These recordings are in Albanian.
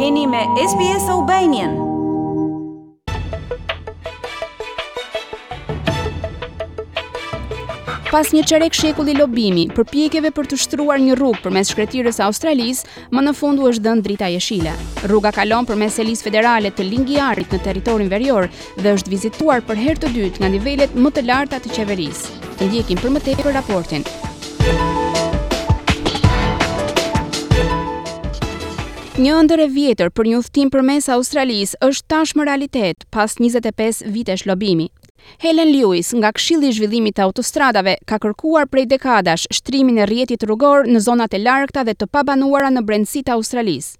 Jeni me SBS Albanian. Pas një çerek shekulli lobimi, përpjekjeve për të shtruar një rrugë përmes shkretirës së Australisë, më në fund u është dhënë drita jeshile. Rruga kalon përmes selisë federale të Lingiarit në territorin verior, dhe është vizituar për herë të dytë nga nivelet më të larta të qeverisë. Të ndjekim për më tepër raportin. Një ëndërr e vjetër për një udhëtim përmes Australisë është tashmë realitet pas 25 vitesh lobimi. Helen Lewis nga Këshilli i Zhvillimit të Autostradave ka kërkuar prej dekadash shtrimin e rrjetit rrugor në zonat e largëta dhe të pabanuara në brendësi të Australisë.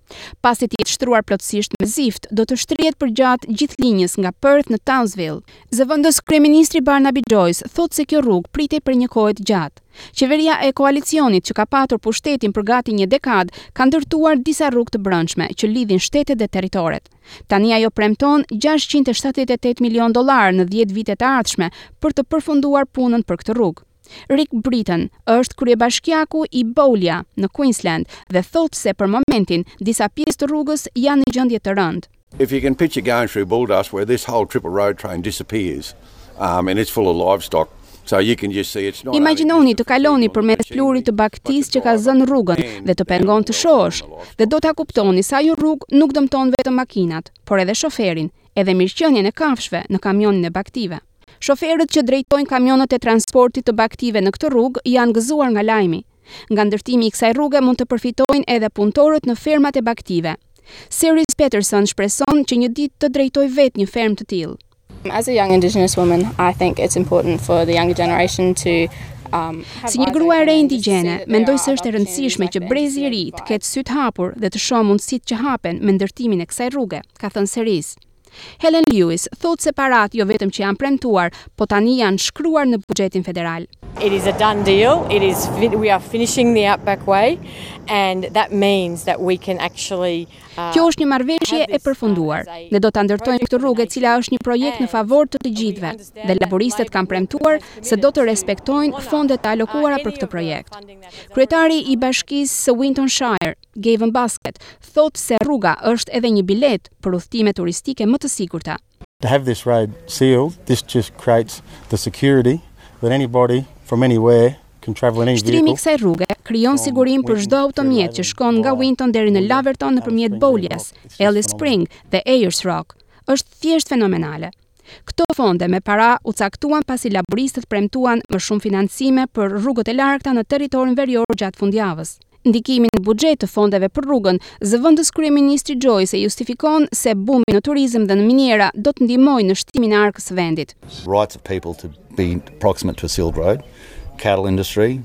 Pasi të jetë shtruar plotësisht me zift, do të shtrihet përgjatë gjithë linjës nga Perth në Townsville. Zëvendëskryeministri Barnaby Joyce thotë se kjo rrugë pritej prej një kohe të gjatë. Qeveria e koalicionit që ka patur pushtetin për gati një dekadë ka ndërtuar disa rrugë të brendshme që lidhin shtetet dhe territoret. Tani ajo premton gjashtëqind e shtatëdhjetë e tetë milionë dollarë në dhjetë vitet e ardhshme për të përfunduar punën për këtë rrugë. Rick Britton është kryebashkiaku i Boulia, në Queensland, dhe thotë se për momentin disa pjesë të rrugës janë në gjendje të rëndë. If you can picture going through bulldust where this whole triple road train disappears umm and it's full of livestock Imagjinoni të kaloni përmes pluhurit të baktisë që ka zënë rrugën dhe të pengon të shohësh, dhe do ta kuptoni se ajo rrugë nuk dëmton vetëm makinat, por edhe shoferin, edhe mirëqenien e kafshëve në kamionin e baktive. Shoferët që drejtojnë kamionët e transportit të baktive në këtë rrugë janë gëzuar nga lajmi. Nga ndërtimi i kësaj rruge mund të përfitojnë edhe punëtorët në fermat e baktive. Seris Peterson shpreson që një ditë të drejtojë vetë një fermë të tillë. As a young indigenous woman, I think it's important for the younger generation to um, Si një grua e re indigjene, mendoj se është e rëndësishme që brezi i ri të ketë sytë hapur dhe të shohë mundësitë që hapen me ndërtimin e kësaj rruge, ka thënë Seris. Helen Lewis thotë se paratë jo vetëm që janë premtuar, po tani janë shkruar në buxhetin federal. It is a done deal. It is we are finishing the outback way and that means that we can actually uh, Kjo është një marrëveshje e përfunduar. Uh, ne do ta ndërtojmë këtë rrugë e cila është një projekt në favor të të gjithëve dhe laboristët kanë premtuar se do të respektojnë fondet e alokuara uh, për këtë projekt. Kryetari i bashkisë së Winton Shire, Gavin Baskett, thotë se rruga është edhe një biletë për udhëtime turistike më të sigurta. To have this road sealed, this just creates the security that anybody from anywhere can travel in any vehicle. Shtrimi i kësaj rruge krijon sigurim për çdo automjet që shkon nga Winton deri në Laverton nëpërmjet Boulias, Alice Spring dhe Ayers Rock. Është thjesht fenomenale. Këto fonde më parë u caktuan pasi laburistët premtuan më shumë financime për rrugët e largëta në territorin verior gjatë fundjavës. Ndikimin në buxhet të fondeve për rrugën, zëvendëskryeministri Joyce e justifikon se bumi në turizëm dhe në miniera do të ndihmojë në shtimin e arkës së vendit. rights of people to be proximate to a sealed road, cattle industry,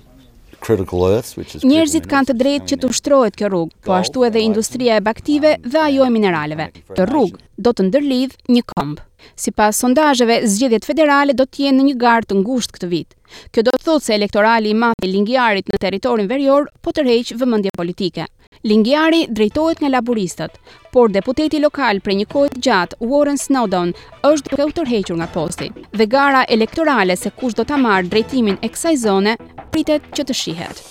critical earths, which is. Njerëzit kanë të drejtë që t'u shtrohet kjo rrugë, po ashtu edhe industria e bagëtive dhe ajo e mineraleve. Të rrugë. do të ndërlidhë një komb. Sipas sondazheve, zgjedhjet federale do të jenë në një garë të ngushtë këtë vit. Kjo do të thotë se elektorali i madh i Lingiarit në territorin verior po tërheq vëmendje politike. Lingiari drejtohet nga laburistët, por deputeti lokal prej një kohe të gjatë, Warren Snowdon, është duke u tërhequr nga posti, dhe gara elektorale se kush do ta marrë drejtimin e kësaj zone pritet që të shihet.